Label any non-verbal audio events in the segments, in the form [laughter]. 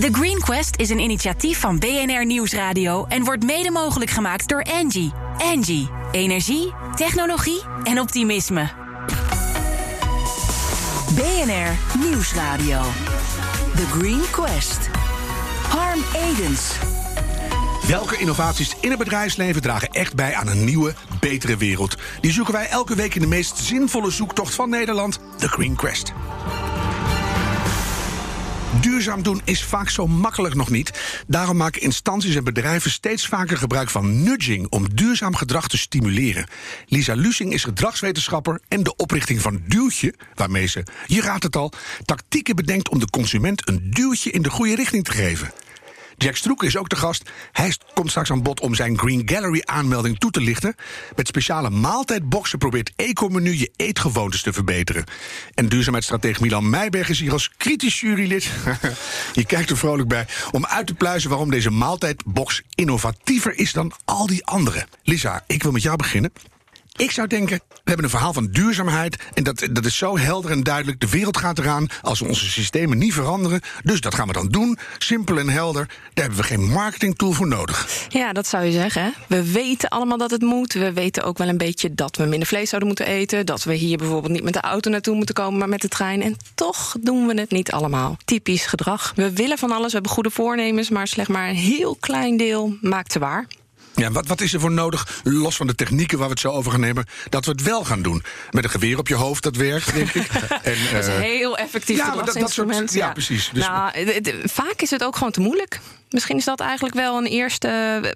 The Green Quest is een initiatief van BNR Nieuwsradio en wordt mede mogelijk gemaakt door Angie. Angie, energie, technologie en optimisme. BNR Nieuwsradio. The Green Quest. Harm Edens. Welke innovaties in het bedrijfsleven dragen echt bij aan een nieuwe, betere wereld? Die zoeken wij elke week in de meest zinvolle zoektocht van Nederland, The Green Quest. Duurzaam doen is vaak zo makkelijk nog niet. Daarom maken instanties en bedrijven steeds vaker gebruik van nudging om duurzaam gedrag te stimuleren. Lisa Lusing is gedragswetenschapper en de oprichting van Duwtje, waarmee ze, je raadt het al, tactieken bedenkt om de consument een duwtje in de goede richting te geven. Jack Stroek is ook de gast. Hij komt straks aan bod om zijn Green Gallery aanmelding toe te lichten. Met speciale maaltijdboxen probeert Ecomenu je eetgewoontes te verbeteren. En duurzaamheidsstratege Milan Meijberg is hier als kritisch jurylid. [laughs] je kijkt er vrolijk bij. Om uit te pluizen waarom deze maaltijdbox innovatiever is dan al die andere. Lisa, ik wil met jou beginnen. Ik zou denken, we hebben een verhaal van duurzaamheid. En dat, dat is zo helder en duidelijk. De wereld gaat eraan als we onze systemen niet veranderen. Dus dat gaan we dan doen. Simpel en helder. Daar hebben we geen marketingtool voor nodig. Ja, dat zou je zeggen. We weten allemaal dat het moet. We weten ook wel een beetje dat we minder vlees zouden moeten eten. Dat we hier bijvoorbeeld niet met de auto naartoe moeten komen, maar met de trein. En toch doen we het niet allemaal. Typisch gedrag. We willen van alles, we hebben goede voornemens, maar slechts maar een heel klein deel maakt ze waar. Ja, wat, wat is er voor nodig, los van de technieken waar we het zo over gaan nemen, dat we het wel gaan doen? Met een geweer op je hoofd, dat werkt, denk ik. [laughs] En, dat is eh, heel effectief ja, dat, dat soort, instrument. ja, precies. Dus nou, vaak is het ook gewoon te moeilijk. Misschien is dat eigenlijk wel een eerste.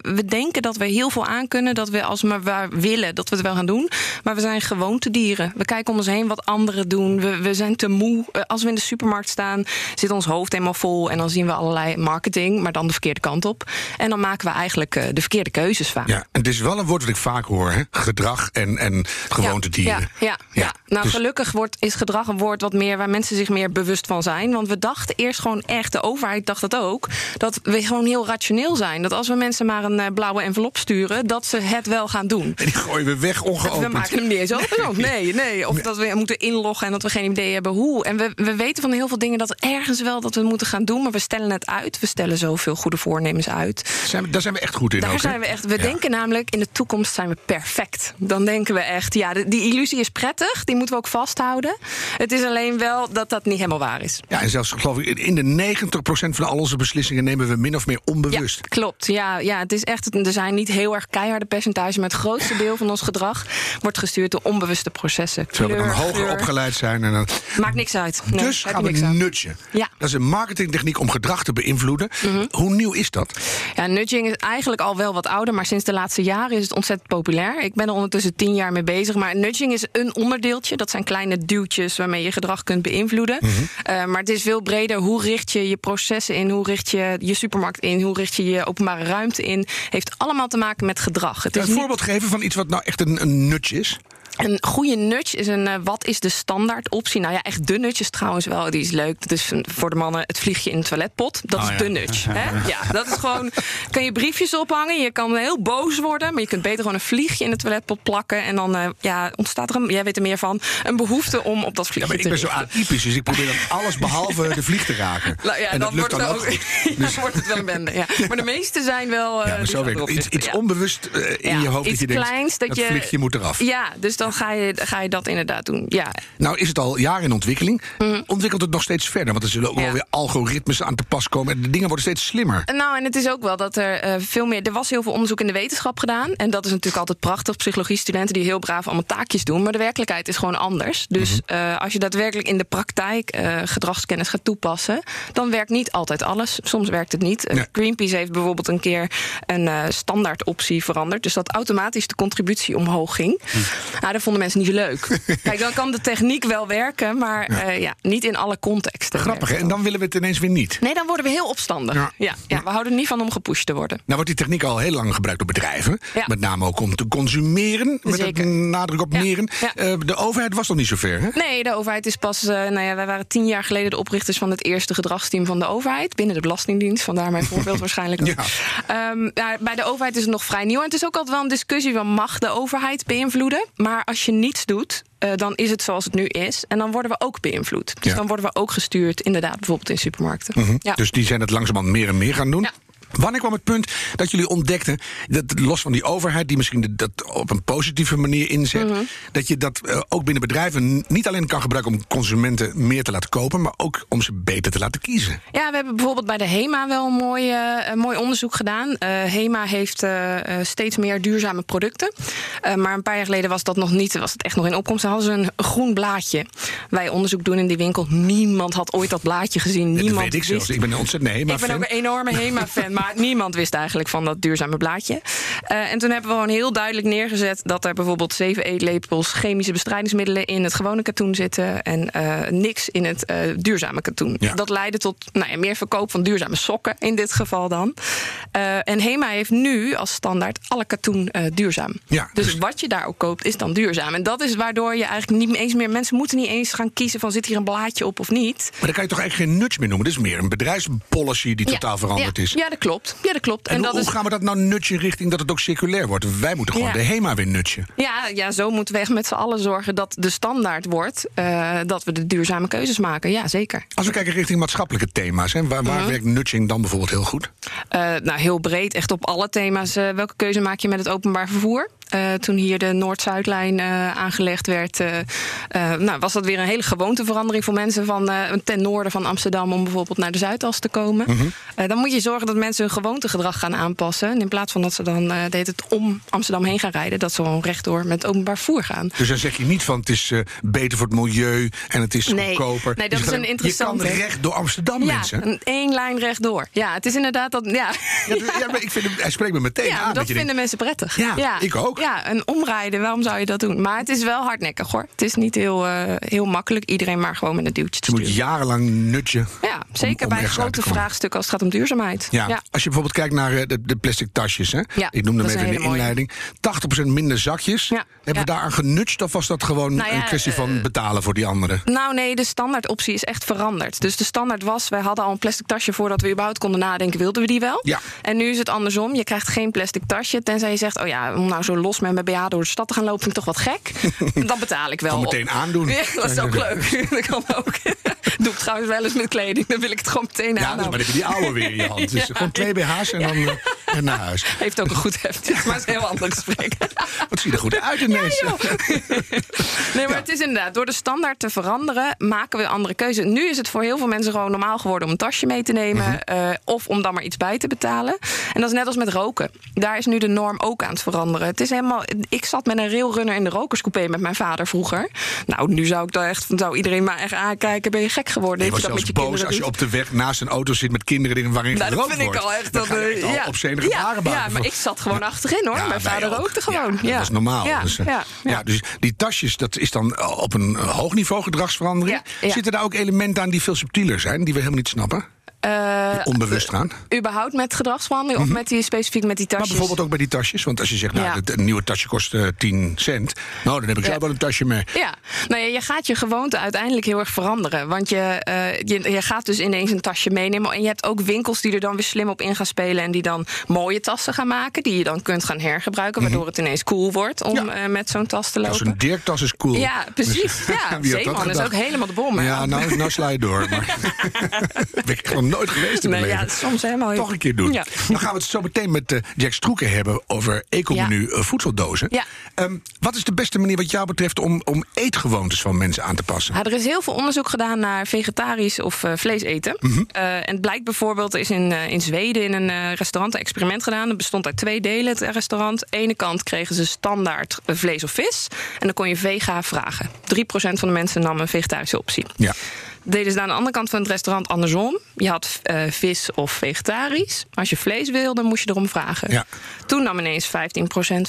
We denken dat we heel veel aan kunnen. Dat we als we maar willen, dat we het wel gaan doen. Maar we zijn gewoontedieren. We kijken om ons heen wat anderen doen. We, we zijn te moe. Eh, Als we in de supermarkt staan, zit ons hoofd helemaal vol. En dan zien we allerlei marketing, maar dan de verkeerde kant op. En dan maken we eigenlijk eh, de verkeerde keuzes vaak. ja, en het is wel een woord wat ik vaak hoor, hè? gedrag en, en gewoontedieren. Ja, ja, ja. Ja, nou dus- gelukkig wordt, is gedrag een woord wat meer waar mensen zich meer bewust van zijn. Want we dachten eerst gewoon echt, de overheid dacht dat ook, dat we gewoon heel rationeel zijn. Dat als we mensen maar een eh, blauwe envelop sturen, dat ze het wel gaan doen. En die gooien we weg ongeopend. We maken hem niet eens open. Nee, nee. Of dat we moeten inloggen en dat we geen idee hebben hoe. En we, we weten van heel veel dingen dat ergens wel dat we moeten gaan doen. Maar we stellen het uit. We stellen zoveel goede voornemens uit. Zijn we, daar zijn we echt goed in. Daar ook, zijn we echt. We Ja. denken namelijk in de toekomst zijn we perfect. Dan denken we echt, ja, de- die illusie is prettig. Die moeten we ook vasthouden. Het is alleen wel dat dat niet helemaal waar is. Ja, en zelfs geloof ik, in de 90% van al onze beslissingen nemen we min of meer onbewust. Ja, klopt. Ja, ja, het is echt, er zijn niet heel erg keiharde percentages, maar het grootste deel van ons gedrag wordt gestuurd door onbewuste processen. Terwijl we dan hoger opgeleid zijn. En dan... Maakt niks uit. Nee, dus gaan we nudgen. Ja. Dat is een marketingtechniek om gedrag te beïnvloeden. Mhm. Hoe nieuw is dat? Ja, nudging is eigenlijk al wel wat ouder, maar sinds de laatste jaren is het ontzettend populair. Ik ben er ondertussen tien jaar mee bezig. Maar nudging is een onderdeeltje. Dat zijn kleine duwtjes waarmee je gedrag kunt beïnvloeden. Mhm. Eh, maar het is veel breder. Hoe richt je je processen in? Hoe richt je je supermarkt in? Hoe richt je je openbare ruimte in? Heeft allemaal te maken met gedrag. Het is een niet voorbeeld geven van iets wat nou echt een, een nudge is? Een goede nudge is een, eh, wat is de standaard optie? Nou ja, echt de nudge is trouwens wel, die is leuk. Dat is een- voor de mannen het vliegje in de toiletpot. Dat Oh, is ja. de nudge. Hè? Ja, dat is gewoon, kan je briefjes ophangen. Je kan heel boos worden, maar je kunt beter gewoon een vliegje in de toiletpot plakken. En dan eh, ja, ontstaat er, een, jij weet er meer van, een behoefte om op dat Ja, vliegje maar ik te ben zo richten. atypisch, dus ik probeer dan alles behalve de vlieg te raken. [laughs] Nou ja, en dat dan lukt wordt dan het ook [laughs] Dus, wordt het wel een bende. Ja. Maar de meeste zijn wel. eh, ja, maar die zo werkt Iets, iets onbewust eh, in je hoofd iets dat je denkt, kleins dat, dat je, vliegje moet eraf. Ja, dus dan ga je, ga je dat inderdaad doen. Ja, Nou is het al jaren in ontwikkeling. Ontwikkelt het nog steeds verder? Want er zullen ook Mhm. Ja. wel weer algoritmes aan te pas komen. En de dingen worden steeds slimmer. Nou, en het is ook wel dat er eh, veel meer. Er was heel veel onderzoek in de wetenschap gedaan. En dat is natuurlijk altijd prachtig. Psychologie-studenten die heel braaf allemaal taakjes doen. Maar de werkelijkheid is gewoon anders. Dus Mhm. eh, als je daadwerkelijk in de praktijk eh, gedragskennis gaat toepassen. dan werkt niet altijd alles. Soms werkt het niet. Nee. Greenpeace heeft bijvoorbeeld een keer een eh standaard optie veranderd. Dus dat automatisch de contributie omhoog ging. Hm. Nou, dat vonden mensen niet zo leuk. [laughs] Kijk, dan kan de techniek wel werken. maar ja, ja niet in alle contexten. Grappig, hè? En dan willen we het ineens weer niet. Nee, dan worden we heel opstandig. Ja. Ja. Ja, we houden er niet van om gepusht te worden. Nou wordt die techniek al heel lang gebruikt door bedrijven. Met name ook om te consumeren. Met Zeker. een nadruk op meren. Eh, de overheid was nog niet zo ver, hè? Nee, de overheid is pas. eh, nou ja, wij waren tien jaar geleden de oprichters van het eerste gedragsteam van de overheid. Binnen de Belastingdienst. Vandaar mijn voorbeeld [laughs] waarschijnlijk. nou, bij de overheid is het nog vrij nieuw. En het is ook altijd wel een discussie van mag de overheid beïnvloeden. Maar als je niets doet, uh, dan is het zoals het nu is. En dan worden we ook beïnvloed. Dus Ja. dan worden we ook gestuurd, inderdaad, bijvoorbeeld in supermarkten. Mhm. ja. Dus die zijn het langzamerhand meer en meer gaan doen. Ja. Wanneer kwam het punt dat jullie ontdekten, dat los van die overheid, die misschien dat op een positieve manier inzet, Mhm. dat je dat eh, ook binnen bedrijven niet alleen kan gebruiken om consumenten meer te laten kopen, maar ook om ze beter te laten kiezen? Ja, we hebben bijvoorbeeld bij de HEMA wel een mooi, eh, een mooi onderzoek gedaan. Eh, HEMA heeft steeds meer duurzame producten. Maar een paar jaar geleden was dat nog niet, was het echt nog in opkomst. Dan hadden ze een groen blaadje. Wij onderzoek doen in die winkel. Niemand had ooit dat blaadje gezien. dat Niemand weet ik wist. zelfs. Ik ben ontzettend nee, maar ik ben ook een enorme [laughs] HEMA-fan, maar niemand wist eigenlijk van dat duurzame blaadje. Eh, en toen hebben we gewoon heel duidelijk neergezet dat er bijvoorbeeld zeven eetlepels chemische bestrijdingsmiddelen in het gewone katoen zitten en eh, niks in het eh, duurzame katoen. Ja. Dat leidde tot nou ja, meer verkoop van duurzame sokken in dit geval dan. En HEMA heeft nu als standaard alle katoen duurzaam. Ja, dus, dus- wat je daar ook koopt is dan duurzaam. En dat is waardoor je eigenlijk niet eens meer mensen moeten niet eens gaan kiezen van zit hier een blaadje op of niet. Maar dan kan je toch eigenlijk geen nudge meer noemen. Dit is meer een bedrijfspolicy die totaal veranderd is. Ja, dat klopt. Ja, dat klopt. En, En, hoe, is gaan we dat nou nudgen richting dat het ook circulair wordt? Wij moeten gewoon Ja. de HEMA weer nudgen. Ja, ja, zo moeten we echt met z'n allen zorgen dat de standaard wordt. eh, dat we de duurzame keuzes maken. Ja, zeker. Als we kijken richting maatschappelijke thema's, hè, waar, Mhm. waar werkt nudging dan bijvoorbeeld heel goed? Eh, nou, heel breed, echt op alle thema's. Eh, welke keuze maak je met het openbaar vervoer? Eh, toen hier de Noord-Zuidlijn eh, aangelegd werd, eh, nou, was dat weer een hele gewoonteverandering voor mensen van ten noorden van Amsterdam om bijvoorbeeld naar de Zuidas te komen. Mhm. Dan moet je zorgen dat mensen hun gewoontegedrag gaan aanpassen. En in plaats van dat ze dan deed het om Amsterdam heen gaan rijden, dat ze gewoon rechtdoor met openbaar vervoer gaan. Dus dan zeg je niet van het is beter voor het milieu en het is Nee. goedkoper. Nee, dat Je is een interessante. Je kan recht door Amsterdam, Ja, mensen. een één lijn rechtdoor. Ja, het is inderdaad dat. Ja, Ja, ja, maar ik vind hij spreekt me meteen Ja, aan. dat vinden denkt, mensen prettig. Ja, ik ook. Ja, een omrijden, waarom zou je dat doen? Maar het is wel hardnekkig hoor. Het is niet heel, eh, heel makkelijk. Iedereen maar gewoon met een duwtje te je moet jarenlang nudgen. Ja, zeker om bij grote vraagstukken als het gaat om duurzaamheid. Ja. Als je bijvoorbeeld kijkt naar eh, de, de plastic tasjes, hè? Ja, ik noemde hem even in de mooie. inleiding. 80% minder zakjes. Ja, Hebben we daaraan genudged of was dat gewoon Nou een kwestie van eh, betalen voor die anderen? Nou nee, de standaardoptie is echt veranderd. Dus de standaard was, wij hadden al een plastic tasje voordat we überhaupt konden nadenken, wilden we die wel? Ja. En nu is het andersom. Je krijgt geen plastic tasje, tenzij je zegt, oh ja, om nou zo los met mijn BH door de stad te gaan lopen, vind ik toch wat gek. [laughs] Dan betaal ik wel. Kan op. meteen aandoen. Ja, dat is ook leuk. [laughs] Dat kan ook. [laughs] Doe ik trouwens wel eens met kleding, dan wil ik het gewoon meteen Ja, dus maar dan heb je die oude weer in je hand. Dus Ja. gewoon twee BH's en dan eh, en naar huis. Heeft ook een goed heft, maar het is een heel ander gesprek. Wat zie je er goed uit ineens. Ja. Nee, maar het is inderdaad, door de standaard te veranderen, maken we andere keuzes. Nu is het voor heel veel mensen gewoon normaal geworden om een tasje mee te nemen. Mhm. eh, of om dan maar iets bij te betalen. En dat is net als met roken. Daar is nu de norm ook aan het veranderen. Het is helemaal. Ik zat met een railrunner in de rokerscoupé met mijn vader vroeger. Nou, nu zou ik daar echt. Zou iedereen maar echt aankijken. Ben je gek geworden? Je was je dat met je boos als je doet? op de weg naast een auto zit met kinderen erin waarin Nou, dat vind ik al echt. Dat, echt eh, al ja. obscene ja, ja, maar ik zat gewoon achterin hoor. Mijn vader ook. rookte gewoon. Ja, dat is normaal. Ja, Dus, eh, ja, dus die tasjes, dat is dan op een eh, hoog niveau gedragsverandering. Zitten daar ook elementen aan die veel subtieler zijn, die we helemaal niet snappen? Eh, onbewust gaan. überhaupt met gedragsverandering of met die, specifiek met die Maar tasjes? bijvoorbeeld ook bij die tasjes. Want als je zegt, nou, Ja. een nieuwe tasje kost eh, 10 cent. Nou, dan heb ik Ja. zelf wel een tasje mee. Ja, nou ja, je gaat je gewoonte uiteindelijk heel erg veranderen. Want je, eh, je, je gaat dus ineens een tasje meenemen. En je hebt ook winkels die er dan weer slim op in gaan spelen. En die dan mooie tassen gaan maken. Die je dan kunt gaan hergebruiken. Waardoor het ineens cool wordt om Mhm. Ja. eh, met zo'n tas te Als lopen. een Dirk-tas is cool. Ja, precies. [laughs] Dus, Ja, dat Zeeman is ook helemaal de bom. Ja, nou, nou sla je door. Maar [laughs] [laughs] ik nooit geweest in mijn nee, ja, leven. soms helemaal Toch een keer doen. Ja. Dan gaan we het zo meteen met eh, Jack Stroeken hebben over ecomenu eh, voedseldozen. Ja. Ehm, wat is de beste manier wat jou betreft om, om eetgewoontes van mensen aan te passen? Ja, er is heel veel onderzoek gedaan naar vegetarisch of eh, vlees eten. Mhm. En het blijkt bijvoorbeeld, er is in, in Zweden in een restaurant een experiment gedaan. Dat bestond uit twee delen, het restaurant. Aan de ene kant kregen ze standaard vlees of vis. En dan kon je vega vragen. 3% van de mensen nam een vegetarische optie. Ja. Deden ze aan de andere kant van het restaurant andersom. Je had eh, vis of vegetarisch. Als je vlees wilde, moest je erom vragen. Ja. Toen nam ineens 15%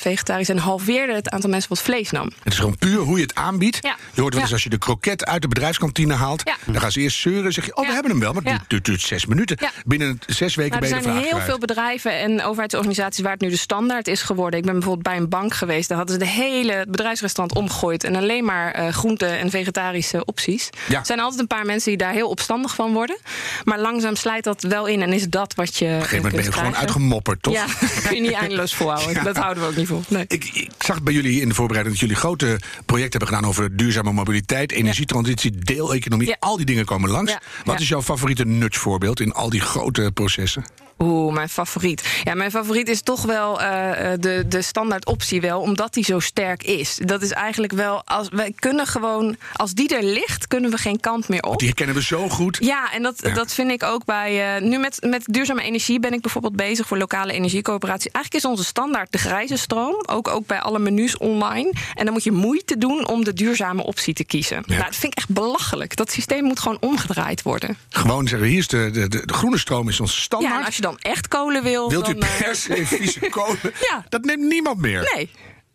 vegetarisch en halveerde het aantal mensen wat vlees nam. Het is gewoon puur hoe je het aanbiedt. Ja. Je hoort wel eens als je de kroket uit de bedrijfskantine haalt. Dan gaan ze eerst zeuren. zeg je, oh, we hebben hem wel. Maar het duurt, zes minuten. Binnen zes weken Nou, ben er je de zijn heel kwijt. veel bedrijven en overheidsorganisaties waar het nu de standaard is geworden. Ik ben bijvoorbeeld bij een bank geweest. Daar hadden ze de hele bedrijfsrestaurant omgegooid. En alleen maar eh groente- en vegetarische opties. Er zijn altijd een paar mensen die daar heel opstandig van worden. Maar langzaam slijt dat wel in en is dat wat je. Op een gegeven moment ben je gewoon uitgemopperd, toch? Ja, [laughs] kun je niet eindeloos volhouden. Dat houden we ook niet vol. Nee. Ik, ik, zag bij jullie in de voorbereiding dat jullie grote projecten hebben gedaan over duurzame mobiliteit, energietransitie, deeleconomie. Al die dingen komen langs. Wat is jouw favoriete nutsvoorbeeld in al die grote processen? Oeh, mijn favoriet. Ja, mijn favoriet is toch wel eh, eh, de, de standaard optie wel, omdat die zo sterk is. Dat is eigenlijk wel, als wij kunnen gewoon, als die er ligt, kunnen we geen kant meer op. Die herkennen we zo goed. Ja, en dat, Ja. dat vind ik ook bij. eh, nu met, met duurzame energie ben ik bijvoorbeeld bezig voor lokale energiecoöperaties. Eigenlijk is onze standaard de grijze stroom. Ook, ook bij alle menus online. En dan moet je moeite doen om de duurzame optie te kiezen. Nou, dat vind ik echt belachelijk. Dat systeem moet gewoon omgedraaid worden. Gewoon zeggen, hier is de, de, de, groene stroom is onze standaard. Ja, en als je dan echt kolen wil. Wilt u dan, eh, per se [laughs] vieze kolen? Ja. Dat neemt niemand meer. Nee.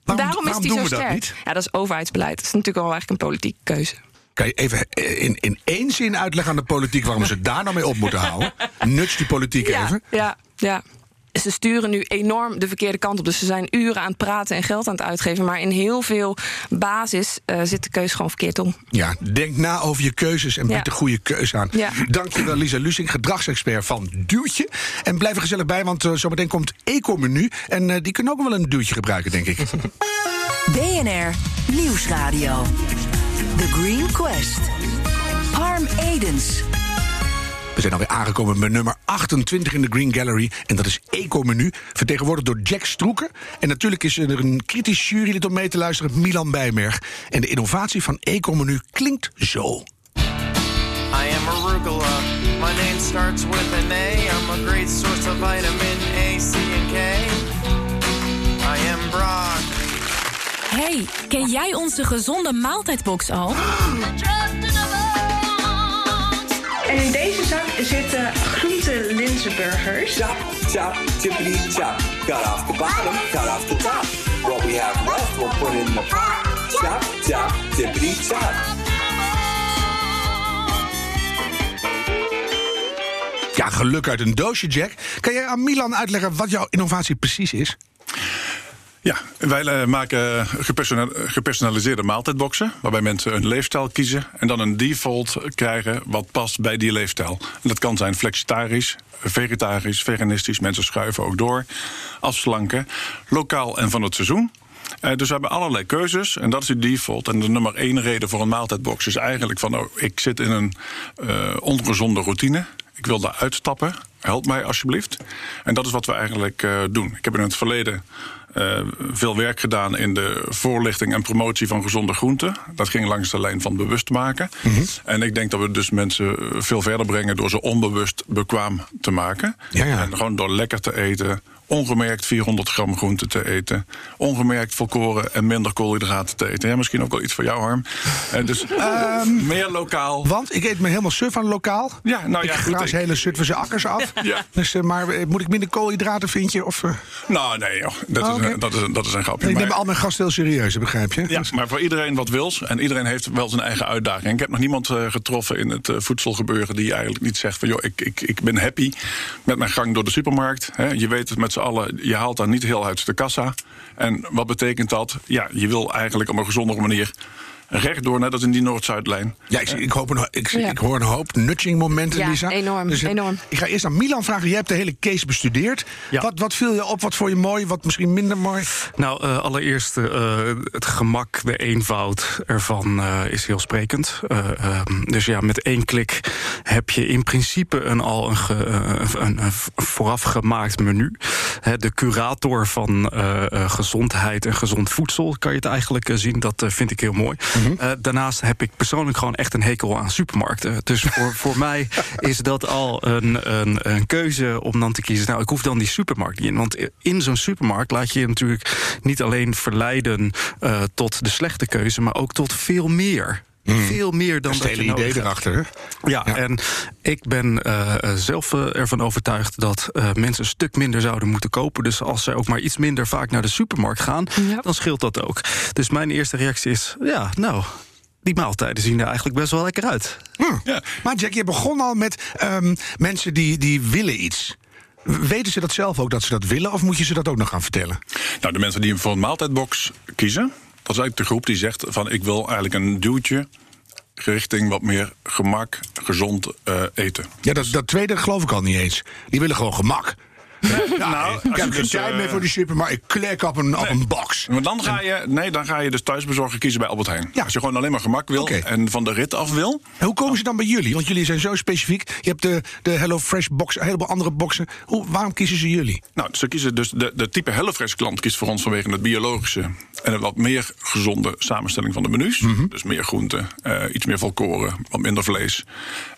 Waarom- Daarom waarom is die zo sterk. niet? Ja, dat is overheidsbeleid. Dat is natuurlijk wel eigenlijk een politieke keuze. Kan je even eh, in, in één zin uitleggen aan de politiek waarom ze daar nou mee op moeten houden? [laughs] Nuts die politiek Ja, even. ja, ja. Ze sturen nu enorm de verkeerde kant op. Dus ze zijn uren aan het praten en geld aan het uitgeven. Maar in heel veel basis eh, zit de keuze gewoon verkeerd om. Ja, denk na over je keuzes en bied Ja. de goede keuze aan. Ja. Dankjewel Lisa Lusing, gedragsexpert van Duwtje. En blijf er gezellig bij, want eh, zometeen komt Ecomenu. En eh, die kunnen ook wel een duwtje gebruiken, denk ik. [laughs] BNR Nieuwsradio. The Green Quest. Harm Edens. We zijn alweer aangekomen bij nummer 28 in de Green Gallery. En dat is Ecomenu, vertegenwoordigd door Jack Stroeken. En natuurlijk is er een kritisch jurylid om mee te luisteren, Milan Bijmerg. En de innovatie van Ecomenu klinkt zo. I am arugula. My name starts with an A. I'm a great source of vitamin A, C, and K. I am broccoli. Hey, ken jij onze gezonde maaltijdbox al? [gasps] En in deze zak zitten groente linzenburgers. Chop, chop, tippity chop. Cut off the bottom, cut off the top. What we have left, we'll put in the pot. Chop, chop, tippity chop. Ja, geluk uit een doosje, Jack. Kan jij aan Milan uitleggen wat jouw innovatie precies is? Ja, wij eh, maken gepersona- gepersonaliseerde maaltijdboxen. Waarbij mensen een leefstijl kiezen. En dan een default krijgen wat past bij die leefstijl. En dat kan zijn flexitarisch, vegetarisch, veganistisch. Mensen schuiven ook door. Afslanken. Lokaal en van het seizoen. Eh, dus we hebben allerlei keuzes en dat is de default. En de nummer één reden voor een maaltijdbox is eigenlijk van... Oh, ik zit in een eh, ongezonde routine. Ik wil daar uitstappen. Help mij alsjeblieft. En dat is wat we eigenlijk doen. Ik heb in het verleden eh, veel werk gedaan in de voorlichting en promotie van gezonde groenten. Dat ging langs de lijn van bewust maken. En ik denk dat we dus mensen veel verder brengen door ze onbewust bekwaam te maken. Ja, ja. En gewoon door lekker te eten. Ongemerkt 400 gram groente te eten. Ongemerkt volkoren en minder koolhydraten te eten. Ja, misschien ook wel iets voor jou, Harm. En dus [laughs] Ehm, meer lokaal. Want ik eet me helemaal suf aan lokaal. Ja, nou ja, ik goed, graas ik- hele Zutphense akkers af. [laughs] Ja. Dus, eh, maar eh, moet ik minder koolhydraten, vind je? Of, eh? Nou, nee, joh. Dat, Oh, is, een- dat, is, een- dat is een grapje. ik neem maar- al mijn gasten heel serieus, begrijp je? Ja, Dus- maar voor iedereen wat wils. En iedereen heeft wel zijn eigen uitdaging. Ik heb nog niemand eh, getroffen in het eh, voedselgebeuren die eigenlijk niet zegt van joh, ik, ik, ik ben happy met mijn gang door de supermarkt. Je weet het met je haalt daar niet heel uit de kassa. En wat betekent dat? Ja, je wil eigenlijk op een gezondere manier rechtdoor, net als in die Noord-Zuidlijn. Ja, ik, ik, hoop een, ik, Ja. ik hoor een hoop nudging momenten, Ja, Lisa. enorm, eh, enorm. Ik ga eerst aan Milan vragen. Jij hebt de hele case bestudeerd. Ja. Wat, wat viel je op? Wat vond je mooi? Wat misschien minder mooi? Nou, eh, allereerst eh, het gemak, de eenvoud ervan eh, is heel sprekend. Eh, ehm, dus ja, met één klik heb je in principe een al een, ge- een, een vooraf gemaakt menu. Hè, de curator van eh, eh, gezondheid en gezond voedsel kan je het eigenlijk zien. Dat vind ik heel mooi. Eh, daarnaast heb ik persoonlijk gewoon echt een hekel aan supermarkten. Dus voor, [laughs] voor mij is dat al een, een, een keuze om dan te kiezen. Nou, ik hoef dan die supermarkt niet in. Want in zo'n supermarkt laat je je natuurlijk niet alleen verleiden eh, tot de slechte keuze, maar ook tot veel meer. Veel meer dan Dat dat het je idee hebt. erachter. Hè? Ja, Ja. en ik ben eh, eh, zelf eh, ervan overtuigd dat eh, mensen een stuk minder zouden moeten kopen. Dus als ze ook maar iets minder vaak naar de supermarkt gaan, Ja. dan scheelt dat ook. Dus mijn eerste reactie is: ja, nou. Die maaltijden zien er eigenlijk best wel lekker uit. Hm. Ja. Maar Jack, je begon al met ehm, mensen die, die willen iets. Weten ze dat zelf ook dat ze dat willen? Of moet je ze dat ook nog gaan vertellen? Nou, de mensen die voor een maaltijdbox kiezen, dat is eigenlijk de groep die zegt van ik wil eigenlijk een duwtje richting wat meer gemak, gezond eh, eten. Ja, dat, dat tweede geloof ik al niet eens. Die willen gewoon gemak. [laughs] Ja, Nou, ik heb je geen dus, tijd eh, meer voor die super, maar ik klik op een, op een box. Maar dan ga je, nee, dan ga je dus thuisbezorgen kiezen bij Albert Heijn. Ja. Als je gewoon alleen maar gemak wil en van de rit af wil. En hoe komen ze dan bij jullie? Want jullie zijn zo specifiek. Je hebt de, de Hello Fresh box, een heleboel andere boxen. Hoe, waarom kiezen ze jullie? Nou, ze kiezen dus de, de type HelloFresh klant kiest voor ons vanwege het biologische en een wat meer gezonde samenstelling van de menus. Mhm. Dus meer groenten, eh, iets meer volkoren, wat minder vlees.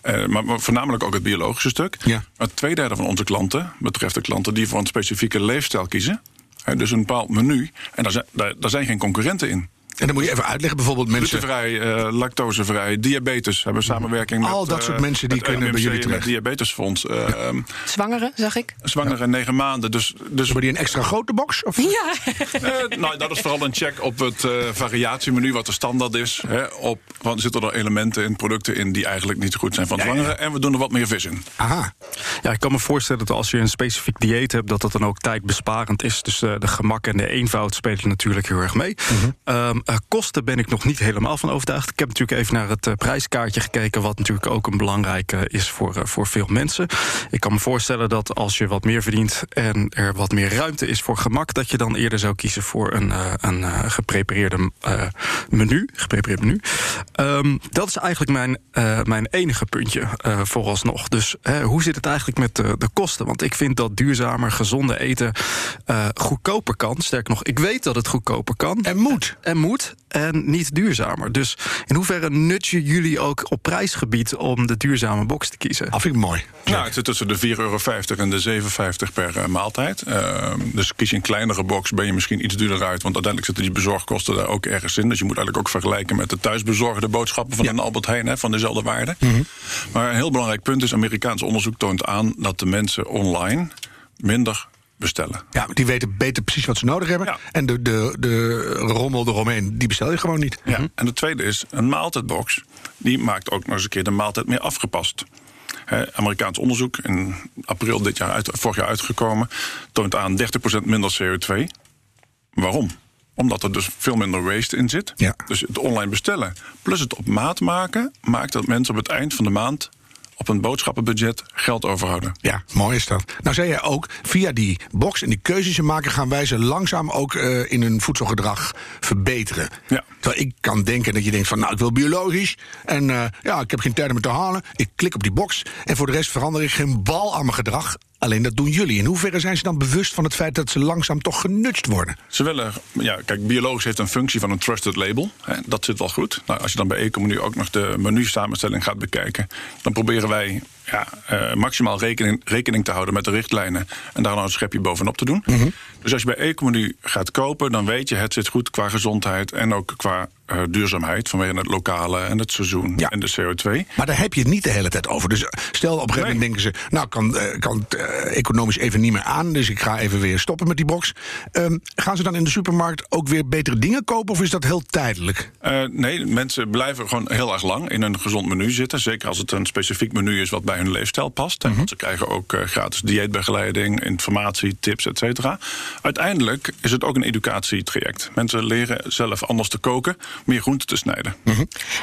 Eh, maar, maar voornamelijk ook het biologische stuk. Ja. Maar twee derde van onze klanten betreft de die voor een specifieke leefstijl kiezen. Dus een bepaald menu. En daar zijn, daar zijn geen concurrenten in. En dan moet je even uitleggen, bijvoorbeeld mensen... Glutenvrij, eh, lactosevrij, diabetes. Hebben we samenwerking met... Al dat soort eh, mensen die kunnen bij jullie terecht. Het diabetesfonds. eh, ehm, Zwangere, zag ik. Zwanger en negen maanden. Dus, dus Hebben die een extra grote box? Of? Ja. Eh, nou, dat is vooral een check op het eh, variatiemenu, wat de standaard is. Hè, op, want zitten er elementen in, producten in die eigenlijk niet goed zijn van zwangeren. En we doen er wat meer vis in. Aha. Ja, ik kan me voorstellen dat als je een specifiek dieet hebt, dat dat dan ook tijdbesparend is. Dus eh, de gemak en de eenvoud spelen natuurlijk heel erg mee. Ehm, eh, kosten ben ik nog niet helemaal van overtuigd. Ik heb natuurlijk even naar het eh, prijskaartje gekeken, wat natuurlijk ook een belangrijke is voor, eh, voor veel mensen. Ik kan me voorstellen dat als je wat meer verdient en er wat meer ruimte is voor gemak, dat je dan eerder zou kiezen voor een, eh, een eh, geprepareerde eh, menu. Geprepareerd menu. Ehm, dat is eigenlijk mijn, eh, mijn enige puntje eh, vooralsnog. Dus hoe zit het eigenlijk met de, de kosten? Want ik vind dat duurzamer, gezonde eten eh, goedkoper kan. Sterker nog, ik weet dat het goedkoper kan. En moet. En moet. En niet duurzamer. Dus in hoeverre nutje jullie ook op prijsgebied om de duurzame box te kiezen? Dat vind ik mooi. Nou, het zit tussen de 4,50 euro en de 7,50 per eh, maaltijd. Ehm, dus kies je een kleinere box, ben je misschien iets duurder uit. Want uiteindelijk zitten die bezorgkosten daar ook ergens in. Dus je moet eigenlijk ook vergelijken met de thuisbezorgde boodschappen van een Albert Heijn, hè, van dezelfde waarde. Maar een heel belangrijk punt is: Amerikaans onderzoek toont aan dat de mensen online minder bestellen. Ja, die weten beter precies wat ze nodig hebben. Ja. En de, de, de rommel eromheen, die bestel je gewoon niet. Ja. En de tweede is, een maaltijdbox, die maakt ook nog eens een keer de maaltijd meer afgepast. Amerikaans onderzoek, in april dit jaar uit, vorig jaar uitgekomen, toont aan 30% minder CO2. Waarom? Omdat er dus veel minder waste in zit. Ja. Dus het online bestellen plus het op maat maken, maakt dat mensen op het eind van de maand op een boodschappenbudget geld overhouden. Ja, mooi is dat. Nou zei jij ook, via die box en die keuzes ze maken... gaan wij ze langzaam ook eh, in hun voedselgedrag verbeteren. Ja. Terwijl ik kan denken dat je denkt van... nou, ik wil biologisch en eh, ja, ik heb geen tijd om het te halen. Ik klik op die box en voor de rest verander ik geen bal aan mijn gedrag. Alleen dat doen jullie. In hoeverre zijn ze dan bewust van het feit... dat ze langzaam toch genutst worden? Ze willen, ja, kijk, biologisch heeft een functie van een trusted label. Hè, dat zit wel goed. Nou, als je dan bij Ecomenu ook nog de menu-samenstelling gaat bekijken, dan proberen wij ja, eh, maximaal rekening, rekening te houden met de richtlijnen en daar nou een schepje bovenop te doen. Dus als je bij Ecomenu gaat kopen, dan weet je het zit goed qua gezondheid en ook qua eh, duurzaamheid vanwege het lokale en het seizoen Ja. en de CO2. Maar daar heb je het niet de hele tijd over. Dus stel op een gegeven moment denken ze... nou, kan, eh, kan het eh, economisch even niet meer aan... dus ik ga even weer stoppen met die box. Ehm, gaan ze dan in de supermarkt ook weer betere dingen kopen... of is dat heel tijdelijk? Eh, nee, mensen blijven gewoon heel erg lang in een gezond menu zitten. Zeker als het een specifiek menu is wat bij hun leefstijl past. En want ze krijgen ook eh, gratis dieetbegeleiding, informatie, tips, et cetera. Uiteindelijk is het ook een educatietraject. Mensen leren zelf anders te koken, meer groente te snijden.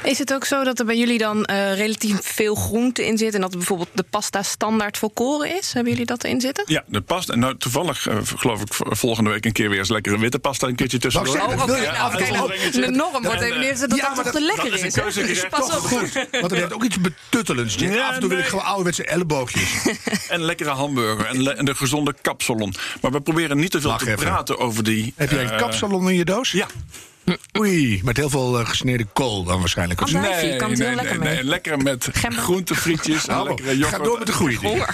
Is het ook zo dat er bij jullie dan eh, relatief veel groente in zit... en dat bijvoorbeeld de pasta standaard volkoren is? Hebben jullie dat erin zitten? Ja, de pasta. En nou, toevallig eh, geloof ik volgende week een keer weer eens lekkere witte pasta een keertje zeggen, Oh, oké, wil je- nou, Ja, nou, een de norm wordt En, even neer dat ja, dat maar toch dat- te lekker dat is een pas toch? op. Want er heeft ook iets betuttelends. Ja, Af en toe wil ik gewoon ouderwetse elleboogjes. [laughs] En lekkere hamburger en, le- en de gezonde kapsalon. Maar we proberen niet te veel te even. praten over die... Heb jij een eh, kapsalon in je doos? Ja. Oei, met heel veel eh, gesneden kool dan waarschijnlijk. Kan het heel lekker mee. lekker met groentefrietjes en Oh, lekkere yoghurt. ga door met de goede dingen.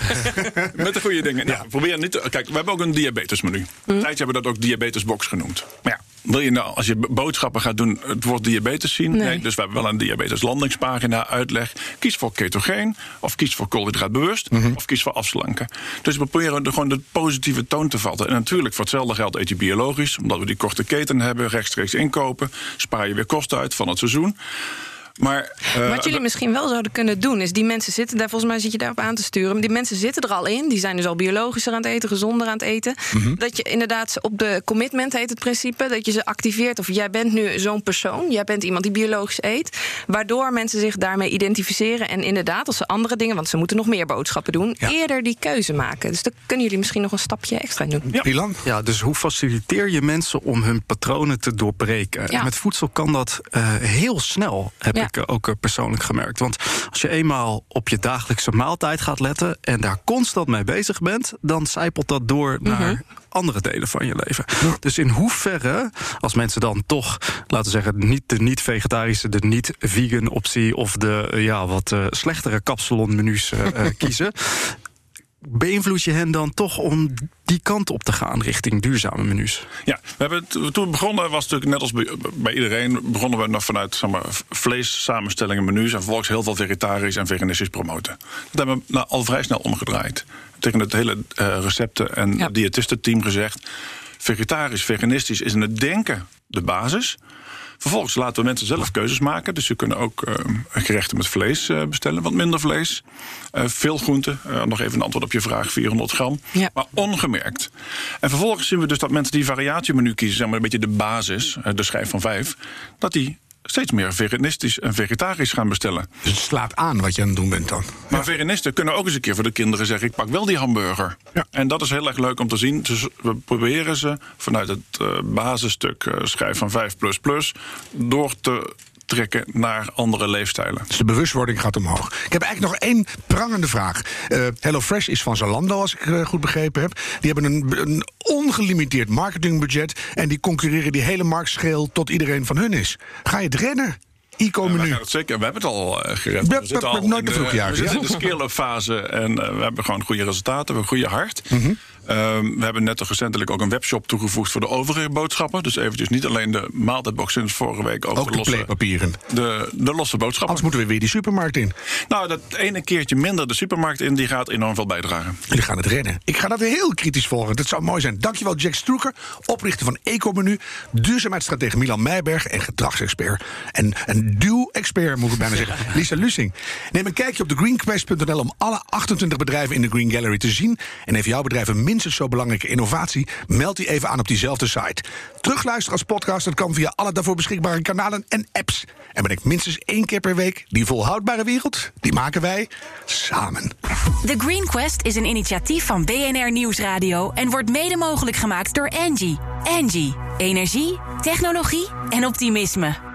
[laughs] Met de goede dingen. Nou, we proberen niet te, kijk, we hebben ook een diabetesmenu. Een tijdje hebben we dat ook diabetesbox genoemd. Maar ja, wil je nou, als je boodschappen gaat doen, het woord diabetes zien? Nee. dus we hebben wel een diabeteslandingspagina, uitleg. Kies voor ketogeen, of kies voor koolhydraatbewust, Mhm. of kies voor afslanken. Dus we proberen er gewoon de positieve toon te vatten. En natuurlijk, voor hetzelfde geld eet je biologisch, omdat we die korte keten hebben, rechtstreeks inkopen. Spaar je weer kosten uit van het seizoen. Maar, uh, Wat jullie misschien wel zouden kunnen doen, is die mensen zitten daar, volgens mij zit je daarop aan te sturen. Maar die mensen zitten er al in. Die zijn dus al biologischer aan het eten, gezonder aan het eten. Mhm. Dat je inderdaad op de commitment heet het principe, dat je ze activeert. Of jij bent nu zo'n persoon, jij bent iemand die biologisch eet. Waardoor mensen zich daarmee identificeren. En inderdaad, als ze andere dingen, want ze moeten nog meer boodschappen doen, eerder die keuze maken. Dus dan kunnen jullie misschien nog een stapje extra doen. Ja, ja dus hoe faciliteer je mensen om hun patronen te doorbreken? Ja. Met voedsel kan dat uh, heel snel, heb Ja. ik uh, ook uh, persoonlijk gemerkt. Want als je eenmaal op je dagelijkse maaltijd gaat letten en daar constant mee bezig bent, dan zijpelt dat door naar andere delen van je leven. Dus in hoeverre, als mensen dan toch, laten we zeggen, niet de niet-vegetarische, de niet-vegan optie of de eh, ja, wat uh, slechtere kapsalonmenu's uh, [laughs] kiezen. Beïnvloed je hen dan toch om die kant op te gaan richting duurzame menus? Ja, we hebben het, toen we begonnen was het natuurlijk net als bij, bij iedereen begonnen we nog vanuit zeg maar, vlees samenstellingen menus en vervolgens heel veel vegetarisch en veganistisch promoten. Dat hebben we nou, al vrij snel omgedraaid. Tegen het hele uh, recepten en ja. diëtistenteam gezegd: vegetarisch, veganistisch is in het denken de basis. Vervolgens laten we mensen zelf keuzes maken. Dus ze kunnen ook uh, gerechten met vlees uh, bestellen, wat minder vlees. Uh, veel groenten. nog even een antwoord op je vraag: 400 gram. Ja. Maar ongemerkt. En vervolgens zien we dus dat mensen die variatiemenu kiezen, zeg maar een beetje de basis, de schijf van vijf, dat die steeds meer veganistisch en vegetarisch gaan bestellen. Dus het slaat aan wat je aan het doen bent dan. Maar veganisten kunnen ook eens een keer voor de kinderen zeggen: ik pak wel die hamburger. Ja. En dat is heel erg leuk om te zien. Dus we proberen ze vanuit het uh, basisstuk uh, schijf van 5 door te trekken naar andere leefstijlen. Dus de bewustwording gaat omhoog. Ik heb eigenlijk nog één prangende vraag. Uh, HelloFresh is van Zalando, als ik uh, goed begrepen heb. Die hebben een, een, ongelimiteerd marketingbudget... en die concurreren die hele markt scheel tot iedereen van hun is. Ga je het rennen? ICO-menu. Ja, zeker. We hebben het al uh, gered. We, we zitten al nooit in de, zitten in de scale-up fase en we hebben gewoon goede resultaten. We hebben een goede hart. Mm -hmm. Um, we hebben net recentelijk ook een webshop toegevoegd voor de overige boodschappen. Dus eventjes niet alleen de maaltijdbox sinds vorige week. Ook, ook de, losse, papieren. De, de losse boodschappen. Anders moeten we weer die supermarkt in. Nou, dat ene keertje minder de supermarkt in, die gaat enorm veel bijdragen. Jullie gaan het redden. Ik ga dat heel kritisch volgen. Dat zou mooi zijn. Dankjewel Jack Stroeker, oprichter van Ecomenu, duurzaamheidsstratege Milan Meijberg en gedragsexpert. En een duw-expert, moet ik bijna zeggen. [laughs] Lisa Lussing. Neem een kijkje op de greenquest.nl om alle 28 bedrijven in de Green Gallery te zien. En heeft jouw bedrijf een minstens zo belangrijke innovatie? Meld die even aan op diezelfde site. Terugluisteren als podcast, dat kan via alle daarvoor beschikbare kanalen en apps. En ben ik minstens één keer per week. Die volhoudbare wereld, die maken wij samen. The Green Quest is een initiatief van BNR Nieuwsradio... en wordt mede mogelijk gemaakt door Angie. Angie, energie, technologie en optimisme.